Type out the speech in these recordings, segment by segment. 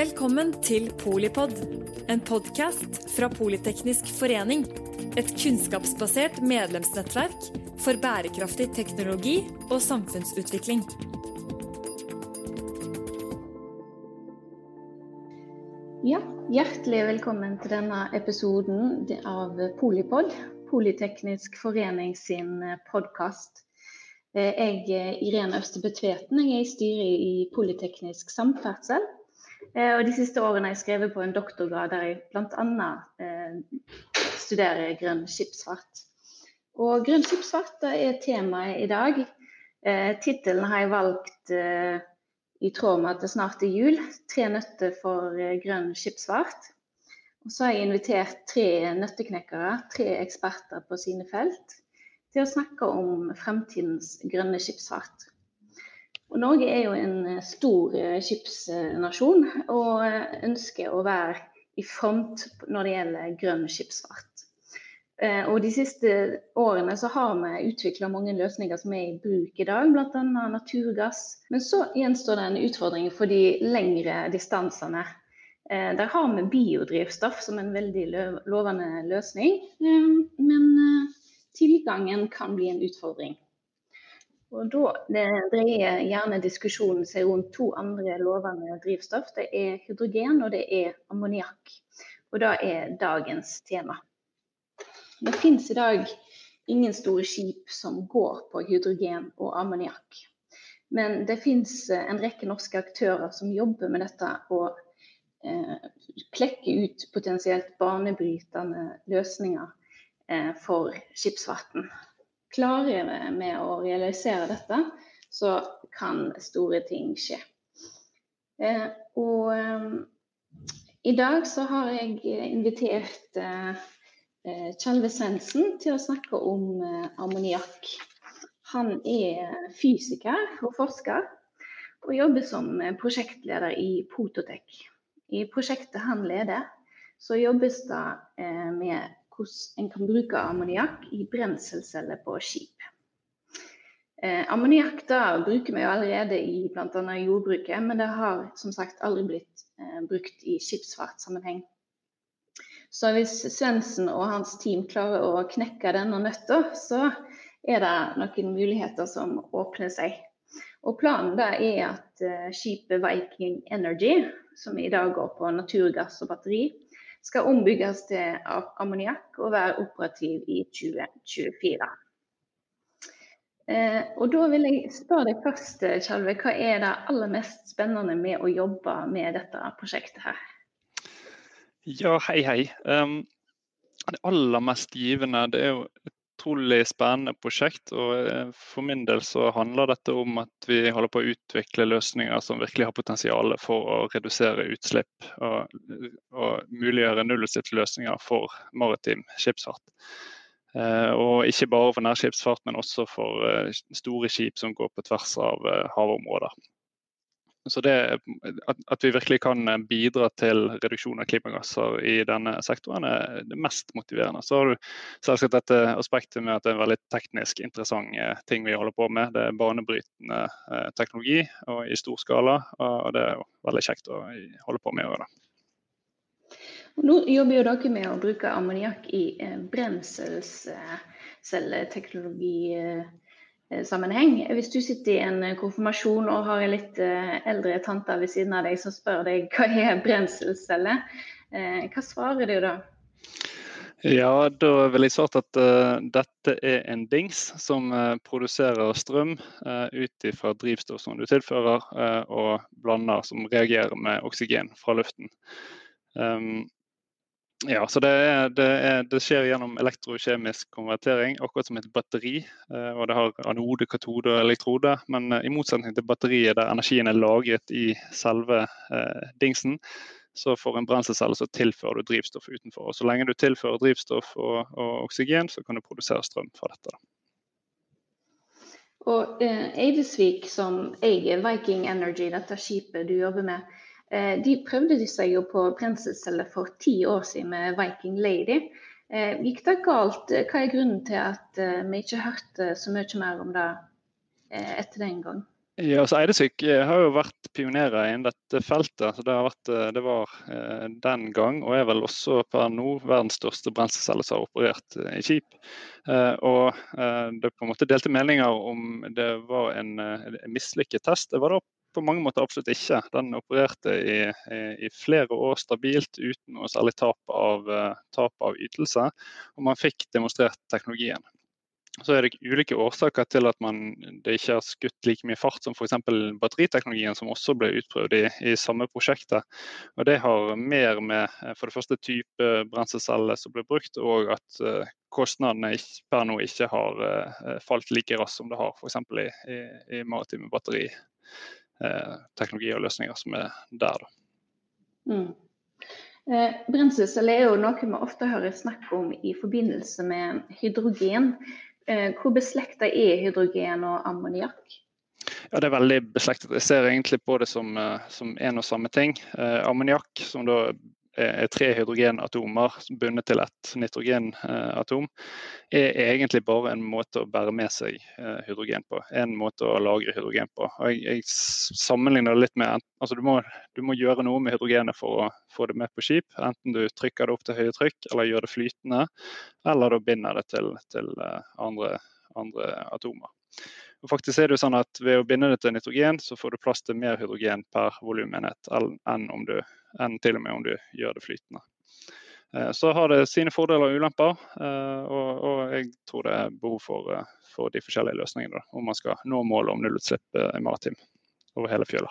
Velkommen til Polipod, en podkast fra Politeknisk forening. Et kunnskapsbasert medlemsnettverk for bærekraftig teknologi og samfunnsutvikling. Ja, hjertelig velkommen til denne episoden av Polipod, Politeknisk forening sin podkast. Jeg er Irene Østebø Tveten, jeg er i styret i Politeknisk samferdsel. Eh, og de siste årene har jeg skrevet på en doktorgrad der jeg bl.a. Eh, studerer grønn skipsfart. Og grønn skipsfart er temaet i dag. Eh, Tittelen har jeg valgt eh, i tråd med at det snart er jul. Tre nøtter for eh, grønn skipsfart. Og så har jeg invitert tre nøtteknekkere, tre eksperter på sine felt, til å snakke om fremtidens grønne skipsfart. Norge er jo en eh, stor eh, skipsnasjon og eh, ønsker å være i front når det gjelder grønn skipsfart. Og De siste årene så har vi utvikla mange løsninger som er i bruk i dag, bl.a. naturgass. Men så gjenstår det en utfordring for de lengre distansene. Der har vi biodrivstoff som en veldig lovende løsning, men tilgangen kan bli en utfordring. Og da dreier gjerne diskusjonen seg rundt to andre lovende drivstoff. Det er hydrogen og det er ammoniakk. Og det er dagens tema. Det finnes i dag ingen store skip som går på hydrogen og ammoniakk. Men det finnes en rekke norske aktører som jobber med dette og eh, klekker ut potensielt banebrytende løsninger eh, for skipsfarten. Klarer vi å realisere dette, så kan store ting skje. Eh, og eh, i dag så har jeg invitert eh, Kjelve Svendsen til å snakke om eh, ammoniakk. Han er fysiker og forsker, og jobber som prosjektleder i Pototek. I prosjektet han leder, så jobbes det eh, med hvordan en kan bruke ammoniakk i brenselceller på skip. Eh, ammoniakk bruker vi jo allerede i bl.a. jordbruket, men det har som sagt aldri blitt eh, brukt i skipsfartssammenheng. Så hvis Svendsen og hans team klarer å knekke denne nøtta, så er det noen muligheter som åpner seg. Og Planen er at eh, skipet Viking Energy, som i dag går på naturgass og batteri, skal ombygges til ammoniakk og være operativ i 2024. Eh, og da vil jeg spørre deg først, Kjalve, hva er det aller mest spennende med å jobbe med dette prosjektet her? Ja, hei, hei. Um, det aller mest givende det er jo utrolig spennende prosjekt. og eh, For min del så handler dette om at vi holder på å utvikle løsninger som virkelig har potensial for å redusere utslipp og, og muliggjøre nullutslippsløsninger for maritim skipsfart. Eh, og ikke bare for nærskipsfart, men også for eh, store skip som går på tvers av havområder. Så det, at, vi virkelig kan eh, bidra til reduksjon av klimagasser i denne sektoren, er det mest motiverende. Så har du selvsagt dette aspektet med at det er en veldig teknisk interessant eh, ting vi holder på med. Det er banebrytende eh, teknologi og i stor skala, og det er veldig kjekt å holde på med. Det. Nå jobber jo dere med å bruke ammoniakk i brenselscelleteknologi Eh, sammenheng. Hvis du sitter i en eh, konfirmasjon og har en litt eh, eldre tante ved siden av deg som spør deg hva er brenselcelle, hva svarer du da? Ja, da vil jeg svart at uh, dette er en dings som uh, produserer strøm uh, ut fra drivstoff som du tilfører, og blander som reagerer med oksygen fra luften. Um, ja, så det, er, det, er, det, skjer gjennom elektrokjemisk konvertering, akkurat som et batteri. Eh, og det har anode, katode og elektrode. Men eh, i motsetning til batteriet der energien er lagret i selve eh, dingsen, så for en brenselcelle så tilfører du drivstoff utenfor. Og så lenge du tilfører drivstoff og, og oksygen, så kan du produsere strøm fra dette. Og eh, Eidesvik, som eier Viking Energy, dette skipet du jobber med, de prøvde seg jo på brenselceller for ti år siden med Viking Lady. Eh, gikk det galt? Hva er grunnen til at eh, vi ikke hørte så mye mer om det etter den gang? Ja, altså Eidesyk eh, har jo vært pionerer innen dette feltet. så Det, vært, eh, det var eh, den gang, og er vel også per nå, verdens største brenselcelle som har operert i skip. Og Det på en måte delte meninger om det var en, en mislykket test. Det var da på mange måter absolutt ikke. Den opererte i, i, i flere år stabilt uten noe særlig tap av, tap av ytelse. Og man fikk demonstrert teknologien. Så er det ulike årsaker til at man, det ikke har skutt like mye fart som f.eks. batteriteknologien, som også ble utprøvd i, i, samme prosjektet. Og Det har mer med eh, for det første type brenselceller som ble brukt, og at uh, kostnadene per nå ikke har falt like raskt som det har f.eks. i, i, i maritime batteriteknologier uh, og løsninger som er der. Mm. Eh, Brenselscelle er jo noe vi ofte hører snakk om i forbindelse med hydrogen. Eh, hvor beslekta er hydrogen og ammoniakk? Ja, Det er veldig beslektet. Jeg ser egentlig på det som, eh, som en og samme ting. Eh, ammoniakk, som da tre hydrogenatomer bundet til ett nitrogenatom, er egentlig bare en måte å bære med seg hydrogen på. En måte å lagre hydrogen på. Og jeg, jeg sammenligner det litt med altså du må, du må, gjøre noe med hydrogenet for å få det med på skip. Enten du trykker det opp til høye trykk, eller gjør det flytende, eller da binder det til, til andre, andre atomer. Og faktisk er det jo sånn at Ved å binde det til nitrogen, så får du plass til mer hydrogen per volumenhet enn, om du, enn til og med om du gjør det flytende. Eh, så har det sine fordeler og ulemper, eh, og, og jeg tror det er behov for, eh, for de forskjellige løsningene om man skal nå målet om nullutslipp i maritim over hele fjøla.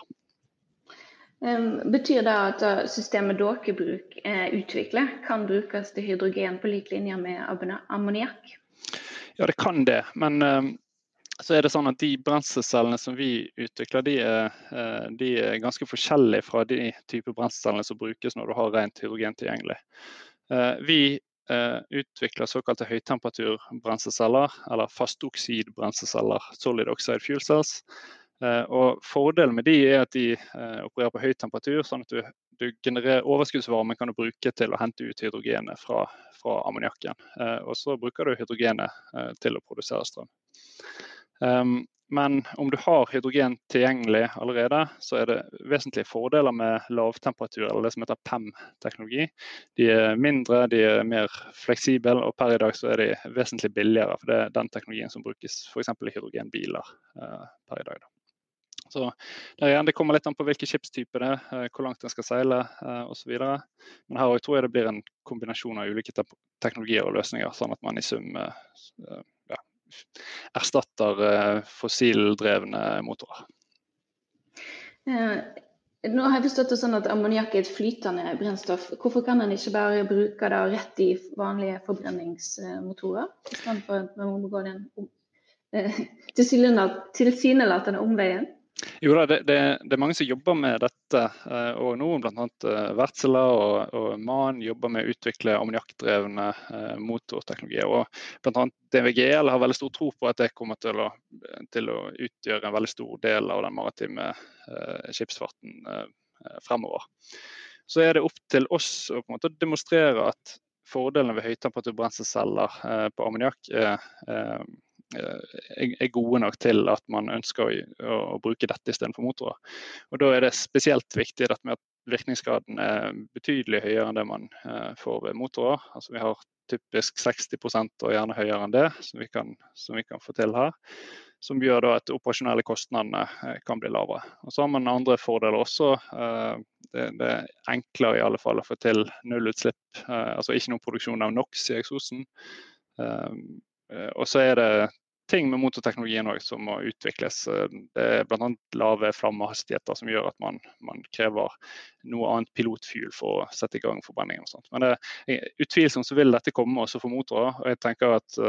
Betyr det at systemet dere bruk utvikler, kan brukes til hydrogen på lik linje med ammoniakk? Ja, det kan det. Men så er det sånn at De brenselcellene som vi utvikler, de er, eh, de er, ganske forskjellige fra de typer brenselcellene som brukes når du har rent hydrogen tilgjengelig. Eh, vi eh, utvikler såkalte høytemperaturbrenselsceller, eller fastoksidbrenselsceller, solid oxide fuel cells. Og Fordelen med de er at de opererer på høy temperatur, sånn at du, du genererer overskuddsvarme kan du bruke til å hente ut hydrogenet fra, fra ammoniakken. Og så bruker du hydrogenet til å produsere strøm. Um, men om du har hydrogen tilgjengelig allerede, så er det vesentlige fordeler med lavtemperatur, eller det som heter PEM-teknologi. De er mindre, de er mer fleksible, og per i dag så er de vesentlig billigere. For det er den teknologien som brukes f.eks. i hydrogenbiler uh, per i dag. Da. Så Det kommer litt an på hvilken skipstype det er, uh, hvor langt den skal seile uh, osv. Men her tror jeg det blir en kombinasjon av ulike teknologier og løsninger, sånn at man i sum erstatter eh, fossildrevne motorer. Eh, nå har jeg forstått det sånn at Ammoniakk er et flytende brennstoff. Hvorfor kan en ikke bare bruke det rett i vanlige forbrenningsmotorer, istedenfor at man må gå den eh, tilsynelatende omveien? Jo da, det, det, det, er mange som jobber med dette. Eh, og nå bl.a. Eh, Wärtsilä og, og, MAN jobber med å utvikle ammoniakkdrevne eh, motorteknologier. Og bl.a. DVGL har veldig stor tro på at det kommer til å, til å utgjøre en veldig stor del av den maritime eh, skipsfarten eh, fremover. Så er det opp til oss å på en måte demonstrere at fordelene ved høytemperaturbrenselsceller eh, på ammoniakk er Eh, er gode nok til at man ønsker å, å bruke dette istedenfor motorer. Og Da er det spesielt viktig med at virkningsgraden er betydelig høyere enn det man eh, får ved motorer. Altså Vi har typisk 60% og gjerne høyere enn det, som vi kan, som vi kan få til her. Som gjør da at operasjonelle kostnadene eh, kan bli lavere. Og Så har man andre fordeler også. Det, det er enklere i alle fall å få til nullutslipp, altså ikke noen produksjon av NOx i eksosen. Eh, og så er det ting med motorteknologien også, som må utvikles. Eh, det er bl.a. lave flammehastigheter som gjør at man, man, krever noe annet pilotfuel for å sette i gang forbrenningen. og sånt. Men det er utvilsomt så vil dette komme også for motorer. og jeg tenker at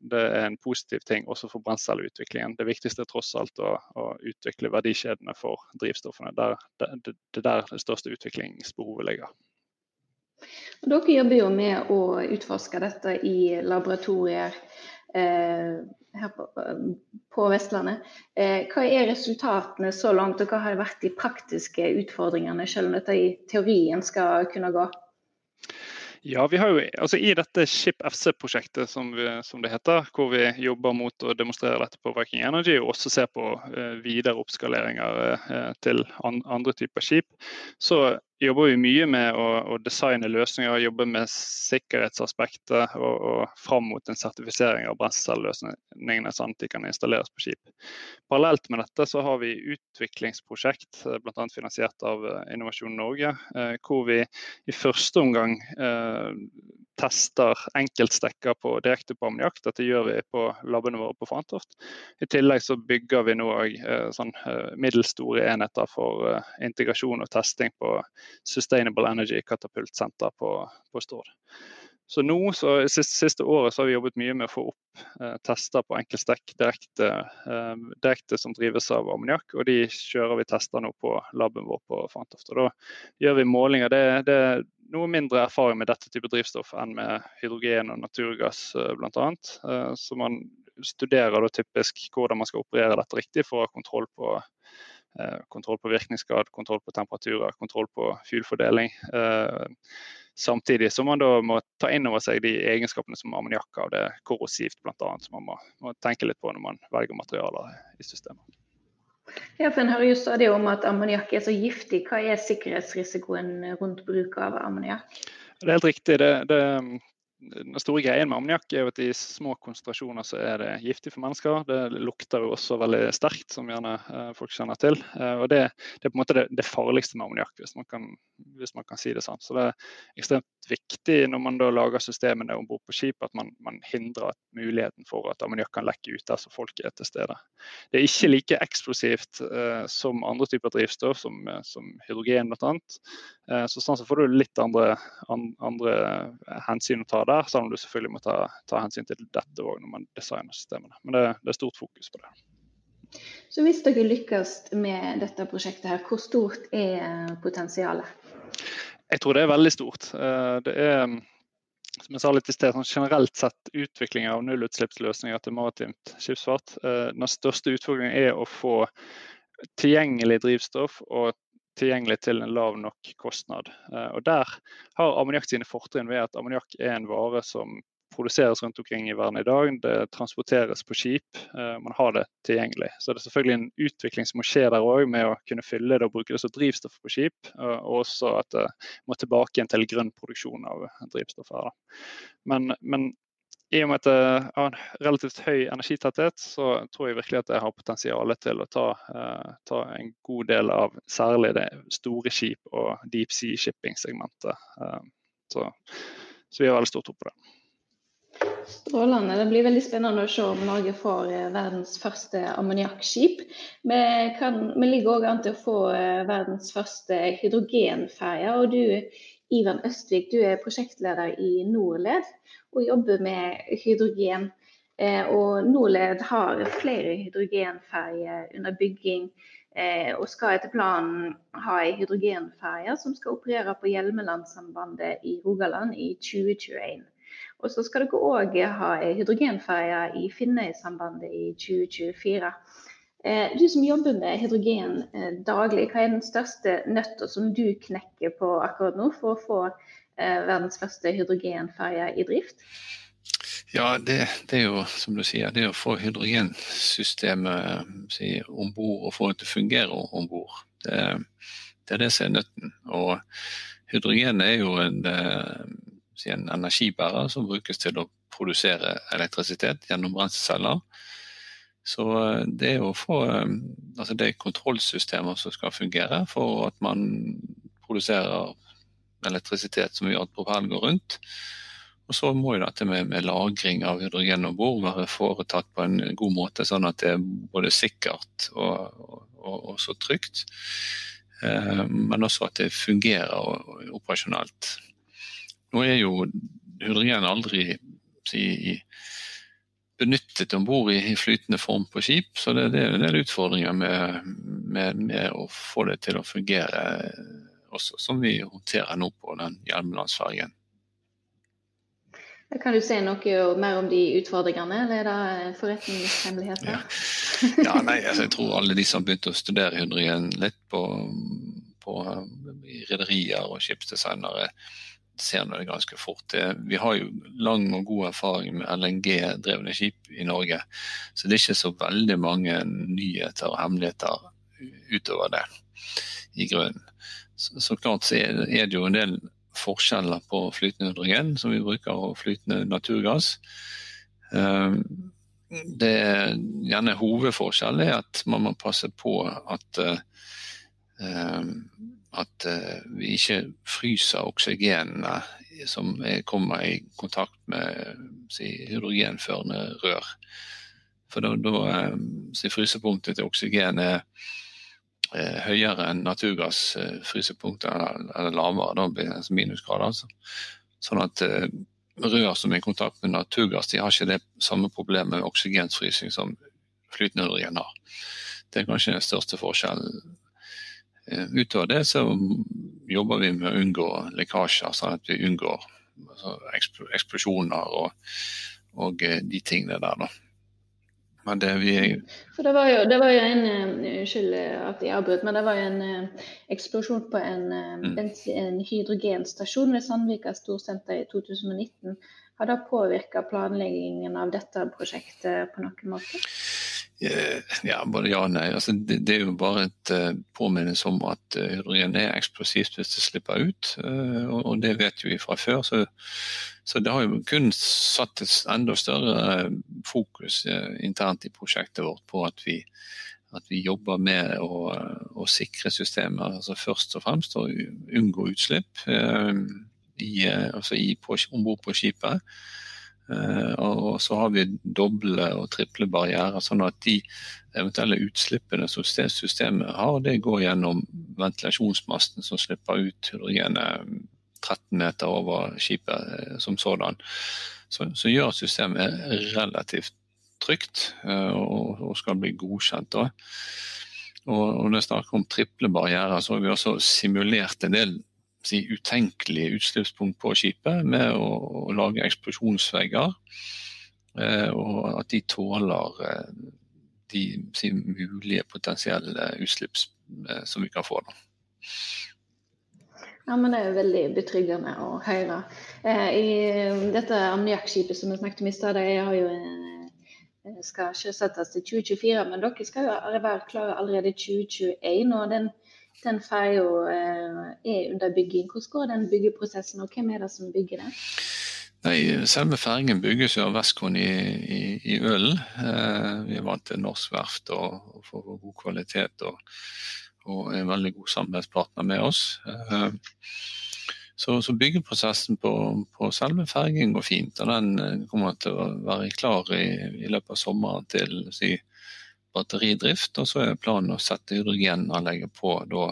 Det er en positiv ting også for brenselutviklingen. Det viktigste er tross alt å, å utvikle verdikjedene for drivstoffene. Der, det, det er der det største utviklingsbehovet ligger. Dere jobber jo med å utforske dette i laboratorier eh, her på, på Vestlandet. Eh, hva er resultatene så langt, og hva har vært de praktiske utfordringene, selv om dette i teorien skal kunne gå? Ja, vi har jo, altså I dette Ship FC-prosjektet, som, som, det heter, hvor vi jobber mot å demonstrere dette på Viking Energy, og også ser på uh, videre oppskaleringer uh, til an, andre typer skip, så jobber vi mye med å, å designe løsninger, jobbe med sikkerhetsaspektet og, og fram mot en sertifisering av brenselløsningene, sånn at de kan installeres på skip. Parallelt med dette så har vi utviklingsprosjekt, eh, bl.a. finansiert av eh, Innovasjon Norge, eh, hvor vi i første omgang tester enkeltstekker på, direkte på ammoniakk. Dette gjør vi på labene våre på Fantoft. I tillegg så bygger vi nå òg sånn, eh, middels store enheter for eh, integrasjon og testing på Sustainable Energy katapultsenter på, på Stord. Så nå, så siste, siste, året så har vi jobbet mye med å få opp eh, tester på enkeltstekk direkte, eh, direkte, som drives av ammoniakk. Og de kjører vi tester nå på laben vår på Fantoft. Og da gjør vi målinger. Det, det, er noe mindre erfaring med dette type drivstoff enn med hydrogen og naturgass eh, bl.a. Eh, så man studerer da typisk hvordan man skal operere dette riktig for å ha kontroll på kontroll på virkningsgrad, kontroll på temperaturer, kontroll på fuelfordeling. Samtidig som man da må ta inn over seg de egenskapene som ammoniakk har. Det er korrosivt bl.a. som man må, må, tenke litt på når man velger materialer i systemet. Ja, for En hører jo stadig om at ammoniakk er så giftig. Hva er sikkerhetsrisikoen rundt bruk av ammoniakk? Det er helt riktig. Det, det, den store greien med ammoniakk er jo at i små konsentrasjoner så er det giftig for mennesker. Det lukter jo også veldig sterkt, som gjerne eh, folk kjenner til. Eh, og det, det, er på en måte det, det farligste med ammoniakk, hvis, hvis, man kan si det sånn. Så det er ekstremt viktig når man da lager systemene om bord på skip, at man, man, hindrer muligheten for at ammoniakk kan lekke ut der så folk er til stede. Det er ikke like eksplosivt eh, som andre typer drivstoff, som, som hydrogen bl.a. Eh, så sånn så får du litt andre, andre hensyn å ta der, selv om du selvfølgelig må ta, ta hensyn til dette òg når man designer systemene. Men det, det, er stort fokus på det. Så hvis dere lykkes med dette prosjektet, her, hvor stort er potensialet? Jeg tror det er veldig stort. Eh, det er som jeg sa litt i sted, sånn generelt sett utvikling av nullutslippsløsninger til maritimt skipsfart. Eh, den største utfordringen er å få tilgjengelig drivstoff og tilgjengelig til en lav nok kostnad. Eh, og Der har ammoniakk sine fortrinn ved at ammoniakk er en vare som produseres rundt omkring i verden i dag. Det transporteres på skip. Eh, man har det tilgjengelig. Så det er selvfølgelig en utvikling som må skje der òg, med å kunne fylle det og bruke det som drivstoff på skip. Og også at det må tilbake igjen til grønn produksjon av drivstoff her. Men, men i og med at jeg har en relativt høy energitetthet, så tror jeg virkelig at jeg har potensial til å ta, uh, ta, en god del av særlig det store skip og deep sea shipping-segmentet. Uh, så, så, vi har veldig stor tro på det. Strålende. Det blir veldig spennende å se om Norge får eh, verdens første ammoniakkskip. Vi, vi, ligger òg an til å få verdens første hydrogenferje. Og du, Ivan Østvik, du er prosjektleder i Norled og jobber med hydrogen. Eh, og Norled har flere hydrogenferjer under bygging. Eh, og skal etter planen ha ei hydrogenferje som skal operere på Hjelmelandsambandet i Rogaland i 2021. Og så skal dere òg ha hydrogenferje i Finnøysambandet i 2024. Eh, du som jobber med hydrogen daglig, hva er den største nøtta som du knekker på akkurat nå for å få Eh, verdens første hydrogenferje i drift? Ja, det, det, er jo som du sier, det å få hydrogensystemet si, om bord og få det til å fungere om bord. Det, det, er det som er nøtten. Og hydrogen er jo en, eh, si, en, energibærer som brukes til å produsere elektrisitet gjennom brenselsceller. Så eh, det å få altså det kontrollsystemet som skal fungere for at man produserer elektrisitet som gjør at propellen går rundt. Og så må jo dette med, med lagring av hydrogen om bord være foretatt på en god måte, sånn at det er både sikkert og, og, og, og så trygt. Eh, men også at det fungerer operasjonelt. Nå er jo hydrogen aldri si, benyttet om bord i, flytende form på skip, så det, det er en del utfordringer med, med, med å få det til å fungere også, som vi håndterer nå på den Hjelmelandsfergen. Kan du si noe mer om de utfordringene, eller er det forretningshemmeligheter? Ja. ja, nei, altså, jeg tror alle de som begynte å studere hydrogen litt på, på rederier og skipsdesignere, ser nå det ganske fort. Vi har jo lang og god erfaring med LNG-drevne skip i Norge, så det er ikke så veldig mange nyheter og hemmeligheter utover det i grunnen. Så, så klart så er, er, det jo en del forskjeller på flytende hydrogen som vi bruker, og flytende naturgass. Um, det er gjerne Hovedforskjellen er at man må passe på at uh, at uh, vi ikke fryser oksygenene som kommer i kontakt med si, hydrogenførende rør. For da, da si, frysepunktet til oksygen er Eh, høyere enn naturgass. Eh, frysepunktet eller lavere, da blir det minusgrader. Altså. Sånn at eh, rør som er i kontakt med naturgass, de har ikke det samme problemet med oksygenfrysing som flytende hydrogen har. Det er kanskje den største forskjellen. Utover det så jobber vi med å unngå lekkasjer, sånn at vi unngår altså, eksplosjoner og, og de tingene der. da. Men det vi For det var jo, det var jo en eh, Unnskyld at jeg avbrøt, men det var jo en eksplosjon på en, mm. en, en, hydrogenstasjon ved Sandvika storsenter i 2019. Har det påvirka planleggingen av dette prosjektet på noen måte? Ja, både ja og nei. Altså, det, det, er jo bare et uh, påminnelse om at hydrogen er eksplosivt hvis det slipper ut. Uh, og, og, det vet vi fra før. Så så det har jo kun satt et enda større fokus uh, internt i prosjektet vårt på at vi, at vi jobber med å, å sikre systemet. Altså først og fremst å unngå utslipp eh, i, eh, altså på, ombord på skipet. Eh, og så har vi doble og triple barrierer, sånn at de eventuelle utslippene som systemet har, det går gjennom ventilasjonsmasten som slipper ut hydrogenet 13 meter over skipet eh, som sådan. Så, så gjør systemet relativt trygt eh, og, og skal bli godkjent. Da. Og, når er snakker om triple barrierer, så har vi også simulert en del si, utenkelige utslippspunkt på skipet med å, å lage eksplosjonsvegger. Eh, og at de tåler de si, mulige potensielle utslipp som vi kan få. Da. Ja, men Det er jo veldig betryggende å høre. Eh, I dette ammoniakkskipet som vi snakket om i stad, eh, skal sjøsettes til 2024, men dere skal jo være klare allerede i 2021. og Den, den ferja eh, er under bygging. Hvordan går den byggeprosessen, og hvem er det som bygger den? Nei, Selve fergen bygges av Westcon i, i, i Ølen. Eh, vi er vant til norsk verft og, og får god kvalitet. og og er en veldig god samarbeidspartner med oss. Eh, så, så byggeprosessen på, på, selve fergen går fint. og Den eh, kommer til å være klar i, i løpet av sommeren til si, batteridrift. Og så er planen å sette hydrogenanlegget på da,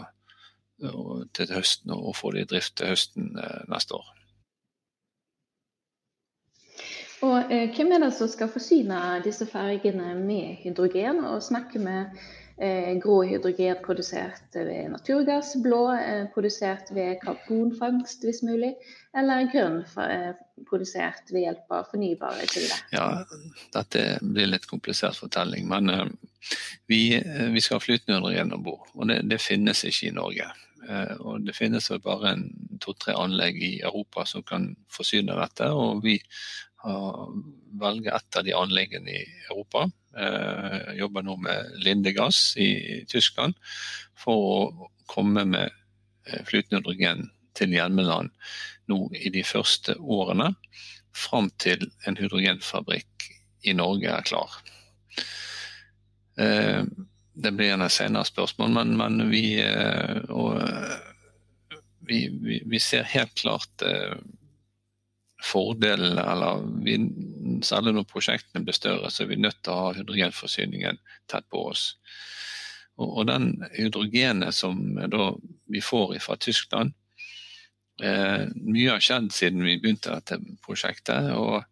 til høsten og få det i drift til høsten eh, neste år. Og eh, Hvem er det som skal forsyne disse fergene med hydrogen? og snakke med Eh, grå hydrogen produsert ved naturgass, blå eh, produsert ved karbonfangst hvis mulig, eller grønn eh, produsert ved hjelp av fornybare kilder. Ja, dette blir litt komplisert fortelling, men vi, vi skal ha flytende hydrogen om bord. Og det, det, finnes ikke i Norge. Og det finnes bare to-tre anlegg i Europa som kan forsyne dette. Og vi har, velger et av de anleggene i Europa Jeg jobber nå med Lindegass i Tyskland for å komme med eh, flytende hydrogen til Hjelmeland nå i de første årene, fram til en hydrogenfabrikk i Norge er klar. Eh, det blir en senere spørsmål, men, men vi, vi, vi, vi, ser helt klart fordelen, eller vi, særlig når prosjektene blir større, så er vi nødt til å ha hydrogenforsyningen tett på oss. Og, og den hydrogenet som da, vi får fra Tyskland eh, Mye har skjedd siden vi begynte dette prosjektet. og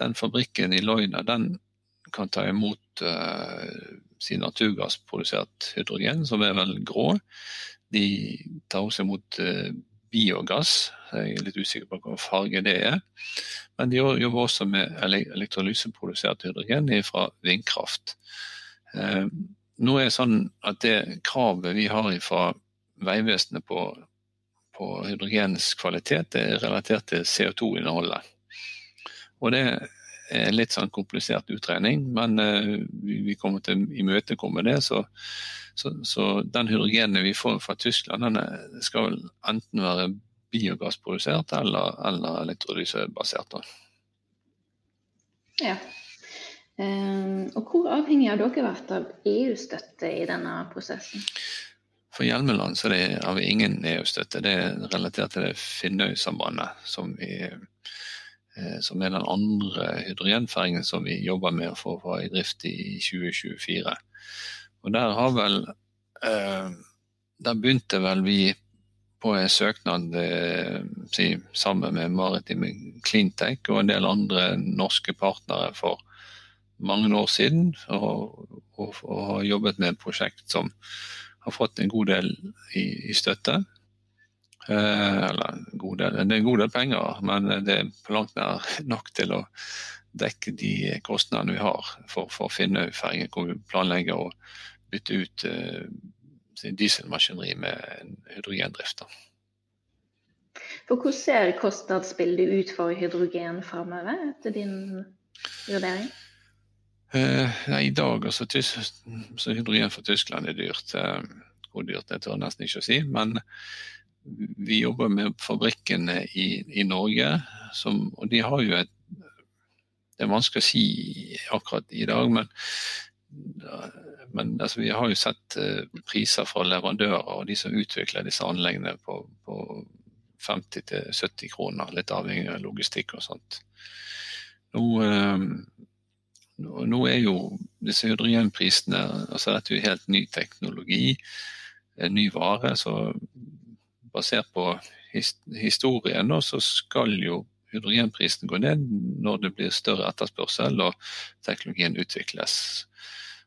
den fabrikken i Loina den kan ta imot eh, sin naturgassprodusert hydrogen, som er vel grå. De tar også imot eh, biogass. Jeg er litt usikker på hvilken farge det er. Men de jobber også med elektrolyseprodusert hydrogen fra vindkraft. Eh, nå er det sånn at det kravet vi har fra Vegvesenet på på hydrogens kvalitet er relatert til CO2-innholdet. Og det er litt sånn komplisert utregning, men uh, vi, vi, kommer til å imøtekomme det. Så, så, så, den hydrogenen vi får fra Tyskland, den skal enten være biogassprodusert eller, eller elektrolysebasert. Ja. Og hvor avhengig har dere vært av EU-støtte i denne prosessen? For Hjelmeland så det, har vi ingen EU-støtte. Det er relatert til det Finnøy-sambandet, som, eh, som, er den andre hydrogenfergen som vi jobber med å få i drift i 2024. Og der har vel eh, Der begynte vel vi på en søknad eh, si, sammen med Maritime Cleantech og en del andre norske partnere for mange år siden, og har jobbet med et prosjekt som har fått en god del i, i støtte. Eh, eller god del, det er en god del penger, men det er på langt nær nok til å dekke de kostnadene vi har for, for Finnøy-fergen, hvor vi planlegger å bytte ut uh, dieselmaskineri med hydrogendrift. For Hvordan ser kostnadsbildet ut for hydrogen framover, etter din vurdering? Uh, nei, I dag altså, så hydrogen fra Tyskland er dyrt. Uh, hvor dyrt det tør jeg nesten ikke å si. Men vi jobber med fabrikkene i, i Norge, som, og de har jo et Det er vanskelig å si akkurat i dag, men, men altså, vi har jo sett eh, priser fra leverandører og de som utvikler disse anleggene på, på 50-70 kroner, litt avhengig av logistikk og sånt. Nå, eh, nå er jo disse hydrogenprisene altså Dette er jo helt ny teknologi, en ny vare. så Basert på historien så skal jo hydrogenprisen gå ned når det blir større etterspørsel og teknologien utvikles.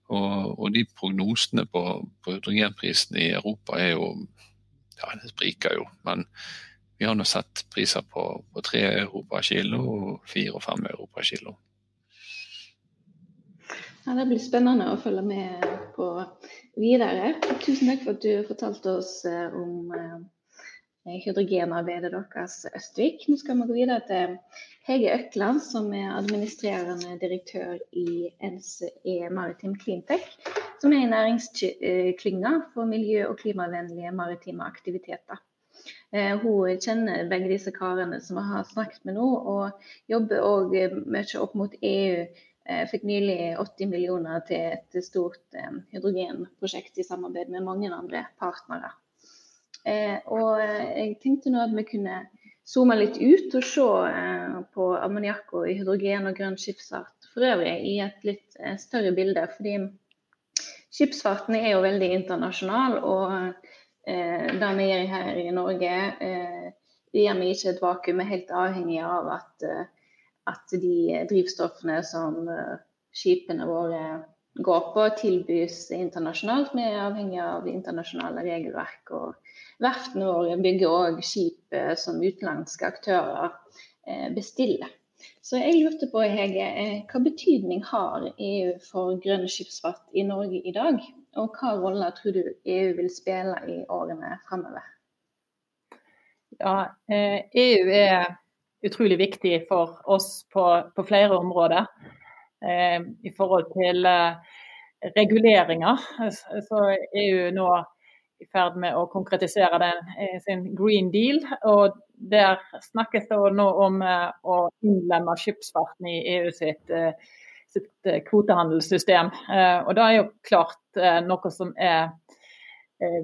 Og, og de prognosene på, på, hydrogenprisen i Europa er jo Ja, det spriker jo. Men vi har nå sett priser på, på 3 euro per kilo og 4 og 5 euro per kilo. Ja, det blir spennende å følge med på videre. Tusen takk for at du fortalte oss eh, om eh, hydrogenarbeidet deres Østvik. Nå skal vi gå videre til Hege Økland, som er administrerende direktør i NCE Maritim Cleantech, som er en næringsklynge for miljø- og klimavennlige maritime aktiviteter. Eh, hun kjenner begge disse karene som vi har snakket med nå, og jobber òg mye opp mot EU eh, fikk nylig 80 millioner til et stort eh, hydrogenprosjekt i samarbeid med mange andre partnere. Eh, og jeg tenkte nå at vi kunne zoome litt ut og se på ammoniakk og hydrogen og grønn skipsfart for øvrig i et litt større bilde. Fordi skipsfarten er jo veldig internasjonal, og det vi gjør her i Norge, gjør vi ikke et vakuum. Er helt avhengig av at at de drivstoffene som eh, skipene våre går på, tilbys internasjonalt. Vi er avhengig av internasjonale regelverk. og Verftene våre bygger òg skip eh, som utenlandske aktører eh, bestiller. Så jeg lurte på, Hege, hva betydning har EU for grønn skipsfart i Norge i dag? Og hva rolle tror du EU vil spille i årene fremover? Ja, EU e er utrolig viktig for oss på, på flere områder. Eh, I forhold til eh, reguleringer så EU nå i ferd med å konkretisere den, eh, sin Green Deal. og Der snakkes det nå om eh, å innlemme skipsfarten i EU sitt, eh, sitt kvotehandelssystem. Og Det er jo klart noe som er,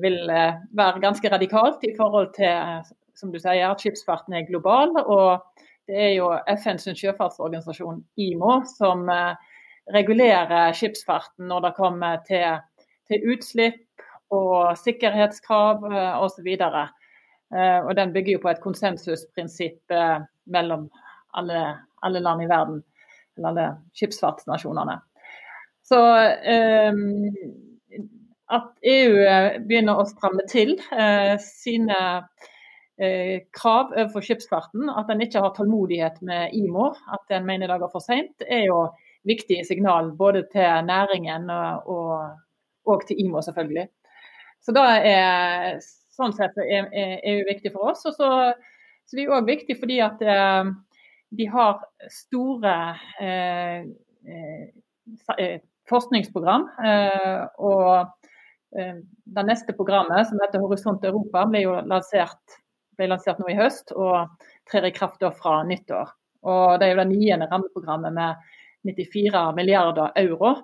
vil være ganske radikalt i forhold til som du sier, at skipsfarten er global. og det er jo FNs sjøfartsorganisasjon IMO som regulerer skipsfarten når det kommer til, til utslipp og sikkerhetskrav eh, osv. Eh, og den bygger jo på et konsensusprinsipp mellom alle, alle land i verden, eller alle skipsfartsnasjonene. Så at EU begynner å stramme til sine Eh, krav overfor skipsfarten. At en ikke har tålmodighet med IMO, at en mener det går for seint, er jo viktige signal både til næringen og, og til IMO, selvfølgelig. Så det er sånn sett er, er, er viktig for oss. Og så, så det er òg viktig fordi at eh, de har store eh, eh, forskningsprogram. Eh, og eh, det neste programmet, som heter Horisont Europa, ble jo lansert, ble lansert nå i høst og trer i kraft fra nyttår. Og Det er jo det niende rammeprogrammet med 94 milliarder euro.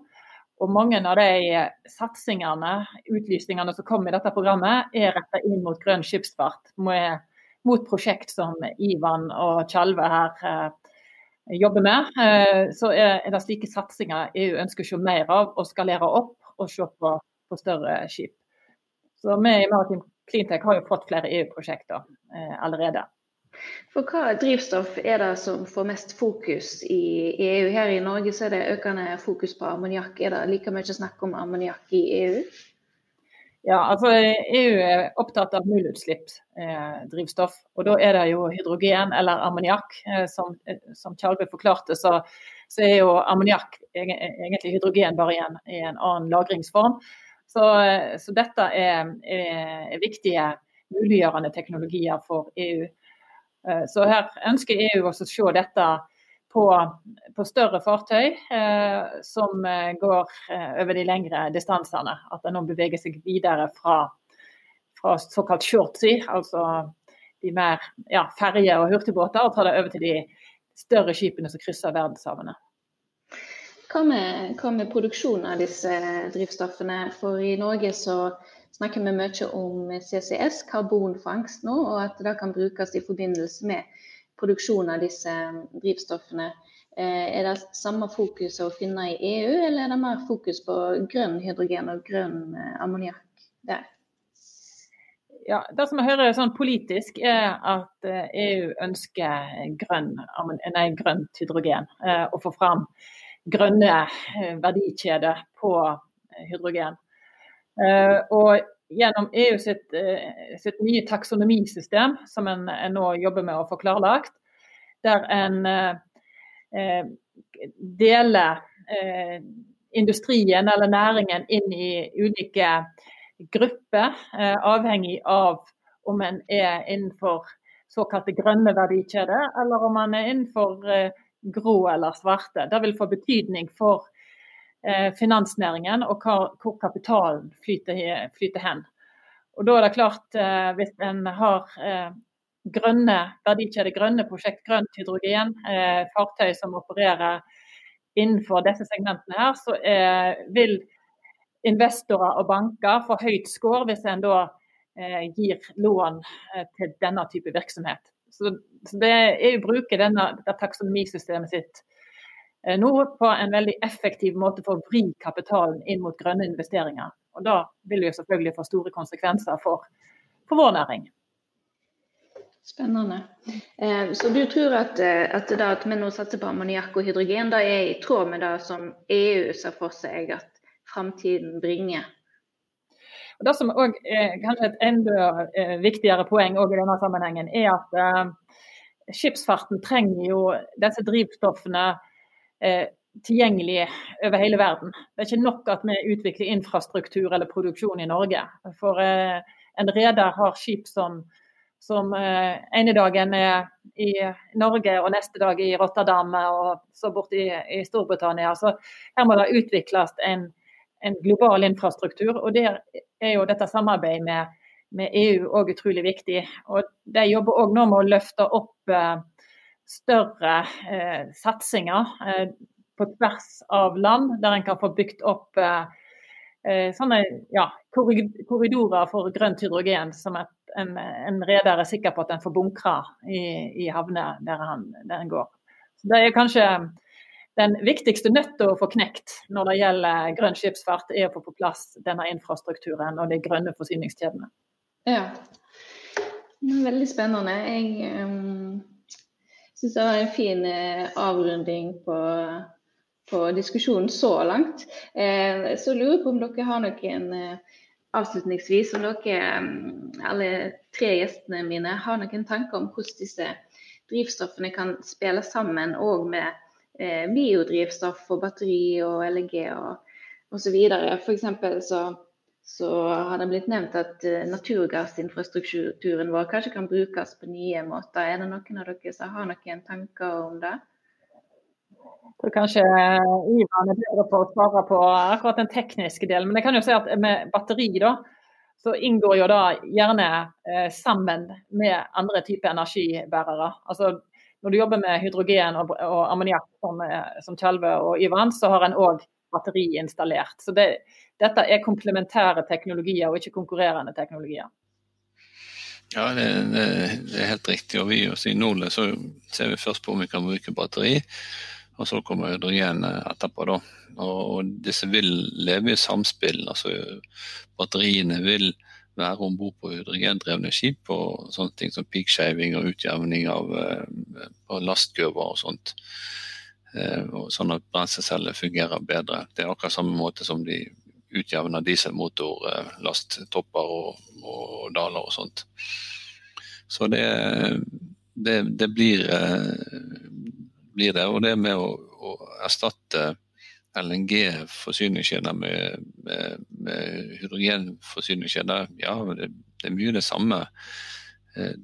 Og mange av de satsingene, utlysningene som kom i dette programmet, er retta inn mot grønn skipsfart. Mot prosjekt som Ivan og Tjalve her eh, jobber med. Eh, så er det slike satsinger EU ønsker å se mer av og skalere opp og se på, på større skip. Så vi i Maritim Cleantech har jo fått flere EU-prosjekter eh, allerede. For hva drivstoff er det som får mest fokus i EU? Her i Norge så er det økende fokus på ammoniakk. Er det like mye snakk om ammoniakk i EU? Ja, altså EU er opptatt av nullutslippsdrivstoff. Eh, og da er det jo hydrogen eller ammoniakk. Eh, som, eh, som Kjalve forklarte, så, så, er jo ammoniakk egentlig hydrogen bare i en, i en annen lagringsform. Så, så dette er, er, er viktige muliggjørende teknologier for EU. Eh, så her ønsker EU også å se dette på, på større fartøy eh, som eh, går eh, over de lengre distansene. At det nå beveger seg videre fra, fra såkalt shortsea, altså de mer ja, ferje- og hurtigbåter, og tar det over til de større skipene som krysser verdenshavene. Hva med, hva med produksjon av disse drivstoffene? For i Norge så snakker vi mye om CCS, karbonfangst nå, og at det kan brukes i forbindelse med produksjon av disse drivstoffene. Eh, er det samme fokus å finne i EU, eller er det mer fokus på grønn hydrogen og grønn eh, ammoniakk der? Ja, det som jeg hører sånn politisk, er at EU eh, e ønsker grønn, nei, grønt hydrogen. Og få fram grønne verdikjeder på hydrogen. Eh, og gjennom EU sitt, eh, sitt nye taksonomisystem, som en, en, nå jobber med å få klarlagt, der en eh, deler eh, industrien eller næringen inn i ulike grupper, eh, avhengig av om en er innenfor såkalte grønne verdikjeder, eller om man er innenfor eh, grå eller svarte. Det vil få betydning for Eh, finansnæringen og hvor kapitalen flyter, hen. Og da er det klart, eh, hvis en har eh, grønne verdikjeder, grønne prosjekt, grønt hydrogen, fartøy som opererer innenfor disse segmentene her, så vil investorer og banker få høyt score hvis en da gir lån til denne type virksomhet. Så, det er å bruke denne, det taksonomisystemet sitt Eh, nå på en veldig effektiv måte for å vri kapitalen inn mot grønne investeringer. Og Da vil det selvfølgelig få store konsekvenser for, for vår næring. Spennende. Eh, så du tror at, eh, at det at vi nå satser på ammoniakk og hydrogen, det er i tråd med det som EU ser for seg at framtiden bringer? Og Det som også er kanskje et enda viktigere poeng i denne sammenhengen, er at skipsfarten trenger jo disse drivstoffene eh, tilgjengelig over hele verden. Det er ikke nok at vi utvikler infrastruktur eller produksjon i Norge. For eh, en reder har skip som, som eh, ene dagen er i Norge og neste dag i Rotterdam og så borte i, i Storbritannia. Så her må det utvikles en, en, global infrastruktur. og Der er jo dette samarbeidet med, med EU òg utrolig viktig. Og De jobber òg nå med å løfte opp større eh, satsinger eh, på tvers av land, der en kan få bygd opp eh, eh sånne ja, korridorer for grønt hydrogen, som at en, en reder er sikker på at en får bunkra i, i havner der der en går. Så det er kanskje den viktigste nøtta å få knekt når det gjelder grønn skipsfart, er å få på plass denne infrastrukturen og de grønne forsyningskjedene. Ja, veldig spennende. Jeg um syns det var en fin eh, avrunding på, på, diskusjonen så langt. Eh, så lurer jeg på om dere har noen eh, avslutningsvis, om dere, mm, alle tre gjestene mine, har noen tanker om hvordan disse drivstoffene kan spille sammen òg med biodrivstoff og batteri og LG og osv. F.eks. så så har det blitt nevnt at eh, naturgassinfrastrukturen vår kanskje kan brukes på nye måter. Er det noen av dere som har noen tanker om det? Jeg tror kanskje Ivan er bedre på å svare på akkurat den tekniske delen. Men jeg kan jo si at med batteri da, så inngår jo da gjerne eh, sammen med andre typer energibærere. Altså når du jobber med hydrogen og, og ammoniakk som, eh, som Kjelve og Ivan, så har en òg batteri installert. Så det, dette er komplementære teknologier og ikke konkurrerende teknologier. Ja, det, det, det er helt riktig. og vi I Nordland så ser vi først på om vi kan bruke batteri, og så kommer hydrogen etterpå. da. Og disse vil leve i samspill. altså Batteriene vil være om bord på hydrogendrevne skip og sånne ting som peakshaving og utjevning av på lastkurver og sånt. Og sånn at brenselsceller fungerer bedre. Det er akkurat samme måte som de utjevner dieselmotorlasttopper eh, og, og daler og sånt. Så det, det, det blir, blir, det. Og det med å, å erstatte LNG-forsyningskjeder med, med, med hydrogenforsyningskjeder, ja, det, det, er mye det samme. Eh,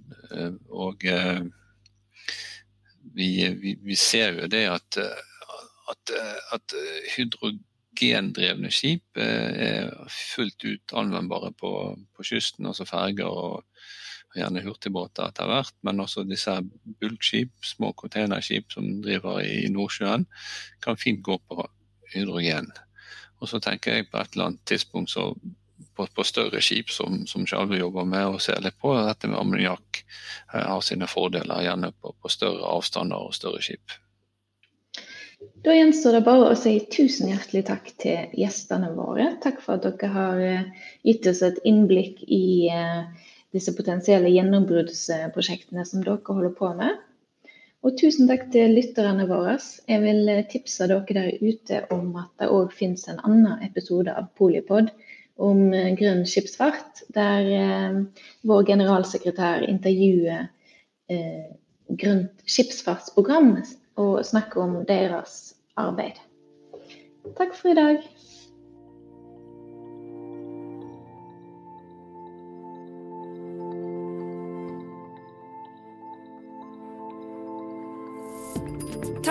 og eh, vi, vi, vi ser jo det at, at, at hydrogendrevne skip er fullt ut anvendbare på, på kysten, altså ferger og gjerne hurtigbåter etter hvert. Men også disse bulkskip, små containerskip som driver i Nordsjøen, kan fint gå på hydrogen. Og så tenker jeg på et eller annet tidspunkt så på, på større skip som, som Sjalve jobber med, og ser litt på dette med ammoniakk eh, har sine fordeler, gjerne på, på større avstander og større skip. Da gjenstår det bare å si tusen hjertelig takk til gjestene våre. Takk for at dere har eh, gitt oss et innblikk i eh, disse potensielle gjennombruddsprosjektene som dere holder på med. Og tusen takk til lytterne våre. Jeg vil tipse dere der ute om at det òg finnes en annen episode av Polipod om eh, grønn skipsfart, der eh, vår generalsekretær intervjuer eh, Grønt skipsfartsprogram og snakker om deres arbeid. Takk for i dag.